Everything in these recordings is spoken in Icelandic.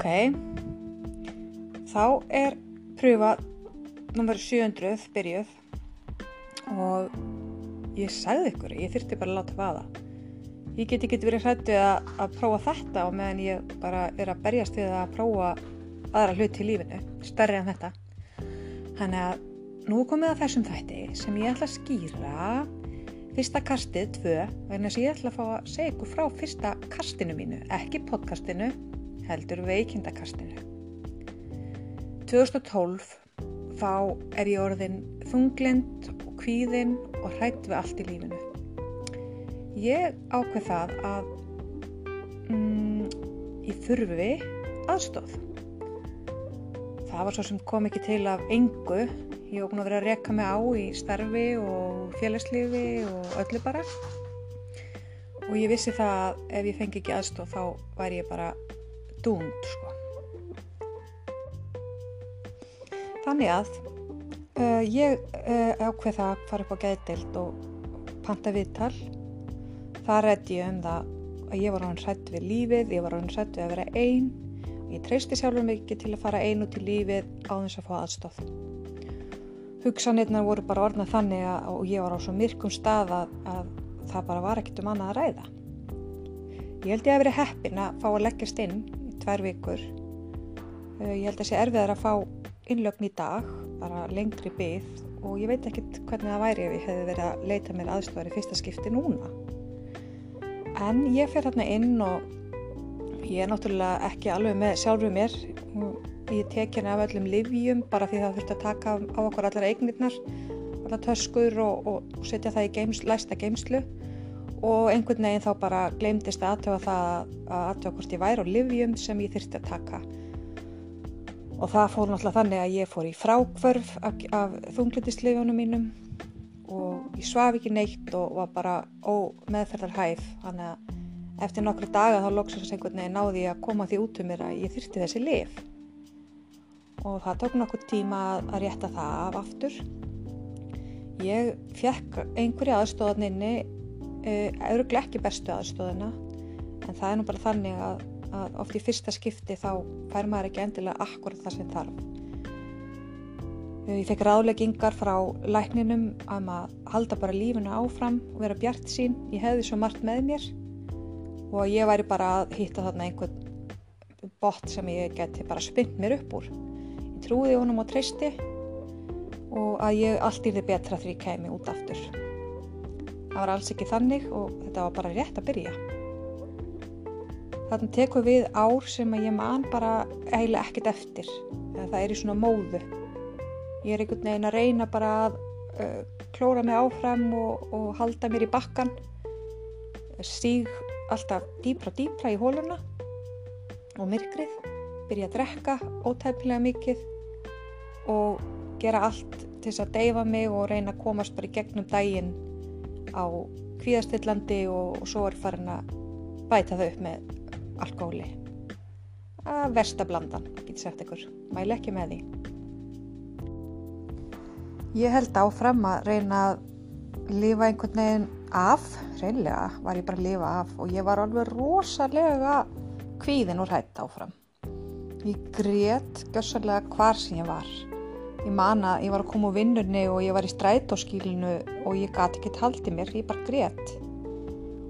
Ok, þá er pröfa nummer 700 byrjuð og ég sagði ykkur, ég þurfti bara að láta vaða. Ég get ekki verið hrættið að, að prófa þetta og meðan ég bara er að berjast við að prófa aðra hluti í lífinu, stærri en þetta. Þannig að nú komið að þessum þætti sem ég ætla að skýra fyrsta kastið, tvö, vegna sem ég ætla að fá að segja ykkur frá fyrsta kastinu mínu, ekki podcastinu, heldur veikindakastinu. 2012 þá er ég orðin þunglind og kvíðin og hrætt við allt í lífinu. Ég ákveð það að mm, ég þurfi aðstóð. Það var svo sem kom ekki til af engu. Ég búin að vera að reka mig á í starfi og félagslífi og öllu bara. Og ég vissi það að ef ég fengi ekki aðstóð þá væri ég bara dúnd sko. Þannig að uh, ég uh, ákveð það að fara upp á geðdild og panta viðtal. Það rætti ég um það að ég var hann hrætt við lífið, ég var hann hrætt við að vera einn og ég treysti sjálfur mikið til að fara einn út í lífið á þess að fá aðstóð. Hugsanirna voru bara orðnað þannig að, og ég var á svo myrkum stað að, að það bara var ekkert um annað að ræða. Ég held ég að veri heppin að fá að leggjast inn tvær vikur. Uh, ég held að sé erfiðar að fá innlögn í dag, bara lengri byggð og ég veit ekkert hvernig það væri ef ég hefði verið að leita mér aðstofar í fyrsta skipti núna. En ég fer hérna inn og ég er náttúrulega ekki alveg með sjálfur mér. Ég tek hérna af öllum livjum bara því það þurfti að taka á okkur allar eignirnar, allar töskur og, og setja það í geims, læsta geimslu og einhvern veginn þá bara glemdist að aðtöfa það að aðtöfa hvort ég væri á livjum sem ég þurfti að taka. Og það fór náttúrulega þannig að ég fór í frákvörf af, af þunglindisliðjónum mínum og ég svaf ekki neitt og var bara ómeðferðar hæf þannig að eftir nokkru daga þá loksast einhvern veginn náði ég að koma því út um mér að ég þyrti þessi lif og það tók nokkur tíma að rétta það af aftur. Ég fekk einhverja aðstóðaninni auðvitað ekki bestu aðstóðina en það er nú bara þannig að að oft í fyrsta skipti þá fær maður ekki endilega akkurat það sem þarf. Ég fekk ráðleggingar frá lækninum að maður halda bara lífuna áfram og vera bjart sín. Ég hefði svo margt með mér og ég væri bara að hitta þarna einhvern bot sem ég geti bara spynt mér upp úr. Ég trúði honum á treysti og að ég allt yrði betra þegar ég kemi út aftur. Það var alls ekki þannig og þetta var bara rétt að byrja. Þannig tekur við ár sem ég man bara eiginlega ekkert eftir. Það er í svona móðu. Ég er einhvern veginn að reyna bara að uh, klóra mig áfram og, og halda mér í bakkan. Stíg alltaf dýpra dýpra í hóluna og myrkrið. Byrja að drekka ótæpilega mikið og gera allt til þess að deyfa mig og reyna að komast bara í gegnum daginn á kvíðastillandi og, svo er farin að bæta þau upp með alkohóli. Að versta blandan, getur sagt ykkur. Mæle ekki með því. Ég held áfram að reyna að lifa einhvern veginn af. Reynlega var ég bara að lifa af og ég var alveg rosalega kvíðin og hrætt áfram. Ég grétt gössalega hvar sem ég var ég man að ég var að koma úr vinnunni og ég var í strætóskílinu og ég gati ekki taldi mér, ég bara grétt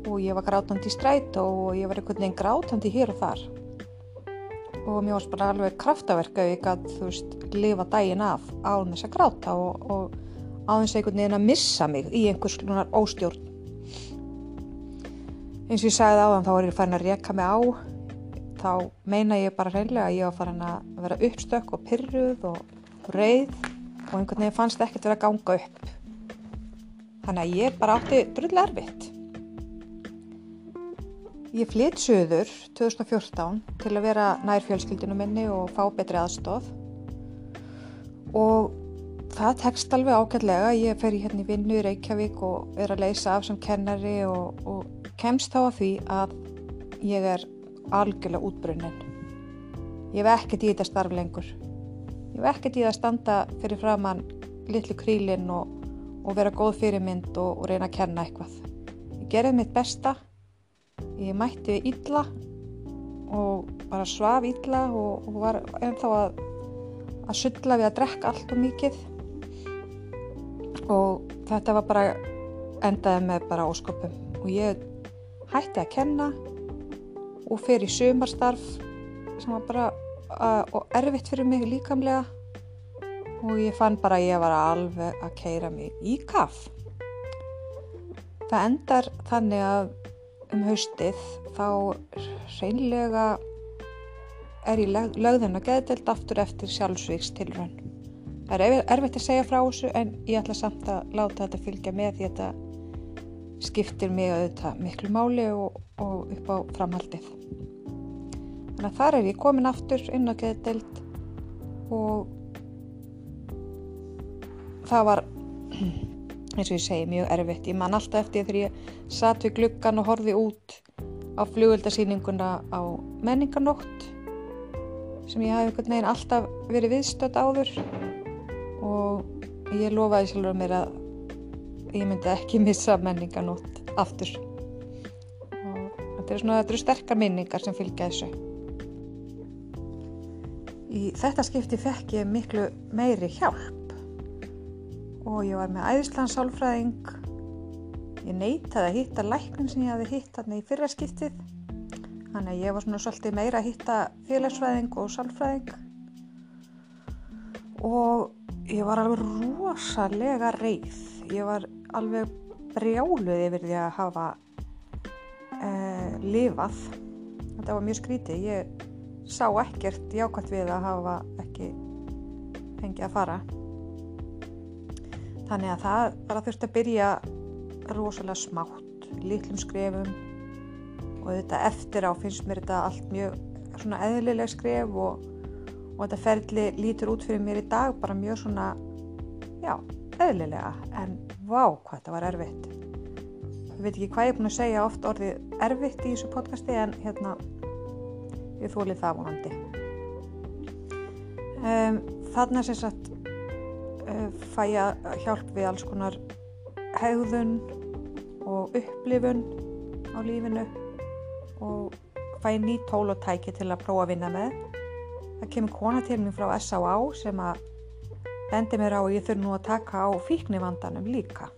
og ég var grátandi í strætó og ég var einhvern veginn grátandi hér og þar. Og mér varst bara alveg kraftaverk að ég gæti, þú veist, lifa daginn af á þess að gráta og, og á þess að einhvern veginn að missa mig í einhvers lunar óstjórn. Eins og ég sagði á þann þá er ég farin að reyka mig á. Þá meina ég bara reynilega að ég var farin að vera uppstökk og pyrruð og reið og einhvern veginn fannst ekkert verið að ganga upp þannig að ég bara átti drullega erfitt Ég flytt söður 2014 til að vera nær fjölskyldinu minni og fá betri aðstóð og það tekst alveg ágætlega. Ég fer í hérna í vinnu í Reykjavík og er að leysa af sem kennari og, og kemst þá að því að ég er algjörlega útbrunnin. Ég hef ekkert í þetta starf lengur. Ég hef ekkert í það að standa fyrir framann litlu krílinn og, og vera góð fyrirmynd og, og reyna að kenna eitthvað. Ég gerði mitt besta. Ég mætti illa og bara svaf ítla og, og var ennþá að, að sulla við að drekka allt og mikið. Og þetta var bara endaði með bara ósköpum. Og ég hætti að kenna og fer í sumarstarf sem var bara og erfitt fyrir mig líkamlega og ég fann bara að ég var alveg að keira mig í kaff það endar þannig að um haustið þá reynlega er ég lögðin að geðdelt aftur eftir sjálfsvíks tilrönn. Það er erfitt að segja frá þessu en ég ætla samt að láta þetta fylgja með því að þetta skiptir mig auðvitað miklu máli og, og upp á framhaldið. Þannig að þar er ég komin aftur inn á geðdelt og það var eins og ég segi mjög erfitt. Ég man alltaf eftir þegar ég satt við gluggan og horfi út á flugöldasýninguna á menninganótt sem ég hafi einhvern veginn alltaf verið viðstödd áður. Og ég lofaði sjálfur mér að ég myndi ekki missa menninganótt aftur. Og þetta er svona þetta eru sterkar minningar sem fylgja þessu í þetta skipti fekk ég miklu meiri hjálp. Og ég var með æðislansálfræðing ég neytaði að hitta læknum sem ég hafi hitt hann í fyrra skiptið. Þannig að ég var svona svolítið meira að hitta félagsfræðing og sálfræðing. Og ég var alveg rosalega reyð ég var alveg brjáluð yfir því að hafa eh, lifað. Þetta var mjög skrítið. Ég sá ekkert jákvæmt við að hafa ekki fengið að fara. Þannig að það bara þurfti að byrja rosalega smátt, litlum skrefum. Og þetta eftir á finnst mér þetta allt mjög svona eðlileg skref og, og þetta ferli lítur út fyrir mér í dag bara mjög svona, já, eðlilega. En vá hvað þetta var erfitt. Ég veit ekki hvað ég er búin að segja oft orðið erfitt í þessu podcasti en hérna ég þólið það vonandi. Um, þarna sem sagt fæ að hjálp við alls konar hegðun og upplifun á lífinu og fæ nýtt tól og tæki til að prófa að vinna með. Það kemur kona til mér frá S.A.A. sem að bendi mér á að ég þurf nú að taka á fíknivandanum líka.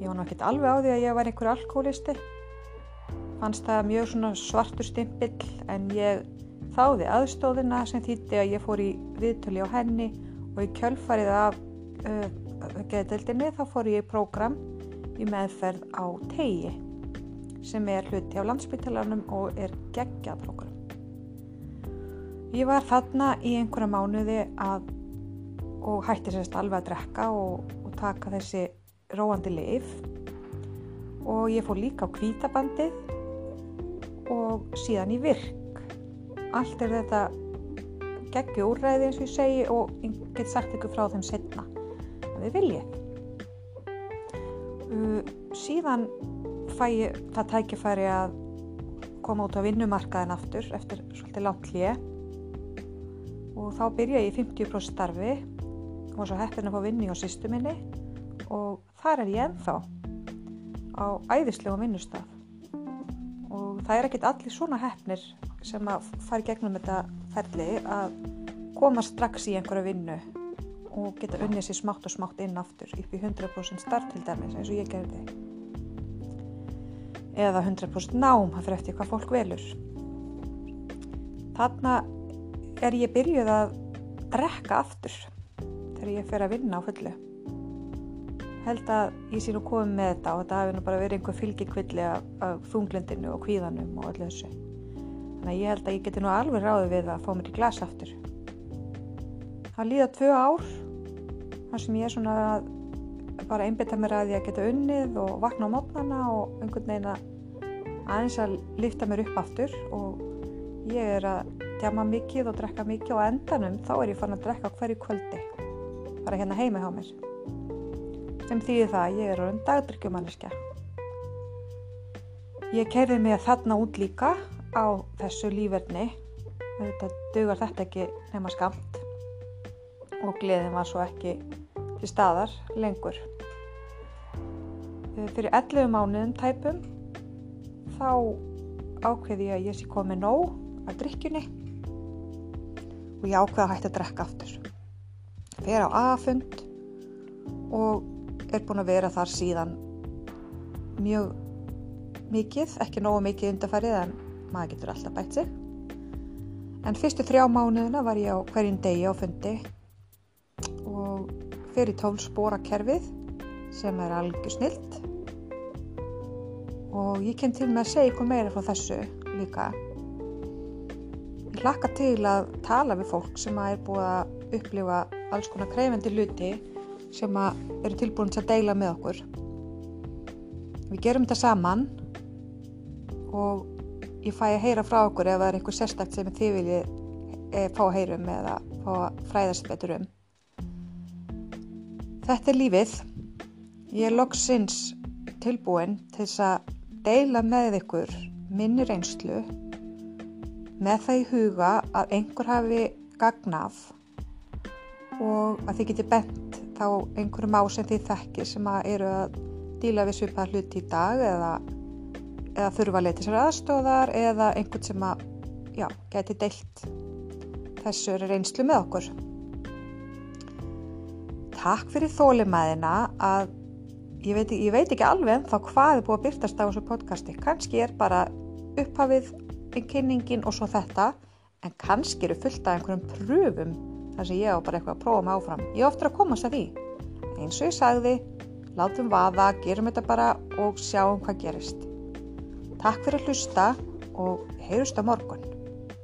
Ég var náttúrulega alveg á því að ég var einhver alkoholisti. Fannst það mjög svartur stimpill en ég þáði aðstóðina sem þýtti að ég fór í viðtöli á henni og í kjölfarið af uh, geðdeldinni þá fór ég í prógram í meðferð á tegi sem er hluti á landsbytalanum og er geggjað prógram. Ég var þarna í einhverja mánuði að, og hætti sérst alveg að drekka og, og taka þessi róandi lif og ég fór líka á kvítabandið og síðan í virk. Allt er þetta geggju úrræði eins og ég segi og ég get sagt ykkur frá þeim setna að við viljið. Uh, síðan fæ ég það tækifæri að koma út á vinnumarkaðin aftur eftir svolítið látt hlið og þá byrja ég í 50% starfi og svo heppin að fá vinni á sýstu minni. Og þar er ég ennþá á æðislegum vinnustaf það er ekkit allir svona heppnir sem að fara gegnum þetta ferli að koma strax í einhverju vinnu og geta unnið sér smátt og smátt inn aftur upp í 100% starf til dæmis eins og ég gerði. Eða 100% nám það fyrir eftir hvað fólk velur. Þarna er ég byrjuð að rekka aftur þegar ég fer að vinna á fullu held að ég sé nú komið með þetta og þetta hafi nú bara verið einhver fylgikvilli af, þunglendinu og kvíðanum og öllu þessu. Þannig að ég held að ég geti nú alveg ráðið við að fá mér í glas aftur. Það líða tvö ár þar sem ég er svona að bara einbita mér að ég geta unnið og vakna á mótnana og einhvern veginn að aðeins að lifta mér upp aftur. Og ég er að djama mikið og drekka mikið og endanum þá er ég fann að drekka hverju kvöldi bara hérna heima hjá mér sem þýðir það að ég er orðin dagdryggjumanniska ég keirði mig þarna út líka á þessu lífverðni þetta dugar þetta ekki nema skamt og gleðin var svo ekki til staðar lengur. Fyrir 11 mánuðum tæpum þá ákveði ég að ég sé komið nóg af drikkjunni og ég ákveði að hætta að drekka aftur. Fer á A-fund og er búin að vera þar síðan mjög mikið, ekki nógu mikið undarfærið en maður getur alltaf bætt sig. En fyrstu þrjá mánuðina var ég á hverjum degi á fundi og fer í tólspóra kerfið sem er algjör snilt og ég kem til með að segja ykkur meira frá þessu líka. Ég hlakka til að tala við fólk sem er búið að upplifa alls konar kreyfendi luti sem eru tilbúin til að deila með okkur. Við gerum þetta saman og ég fæ að heyra frá okkur ef það er einhver sérstakt sem þið viljið e, fá að heyrum eða fá að fræðast betur um. Þetta er lífið. Ég er loksins tilbúin til þess að deila með ykkur minni reynslu með það í huga að einhver hafi gagnaf og að þið geti bent þá einhverjum á sem þið þekkir sem að eru að díla við svipað hluti í dag eða eða þurfa að leita sér aðstóðar eða einhvern sem að já, geti deilt þessu reynslu með okkur. Takk fyrir þólimæðina að ég veit, ég veit ekki alveg þá hvað er búið að byrtast á þessu podcasti. Kanski er bara upphafið en kynningin og svo þetta en kannski eru fullt af einhverjum pröfum þar sem ég á bara eitthvað að prófa mig áfram. Ég ofta að komast að því. Eins og ég sagði, látum vaða, gerum þetta bara og sjáum hvað gerist. Takk fyrir að hlusta og heyrust á morgun.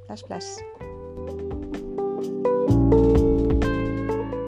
Bless, bless.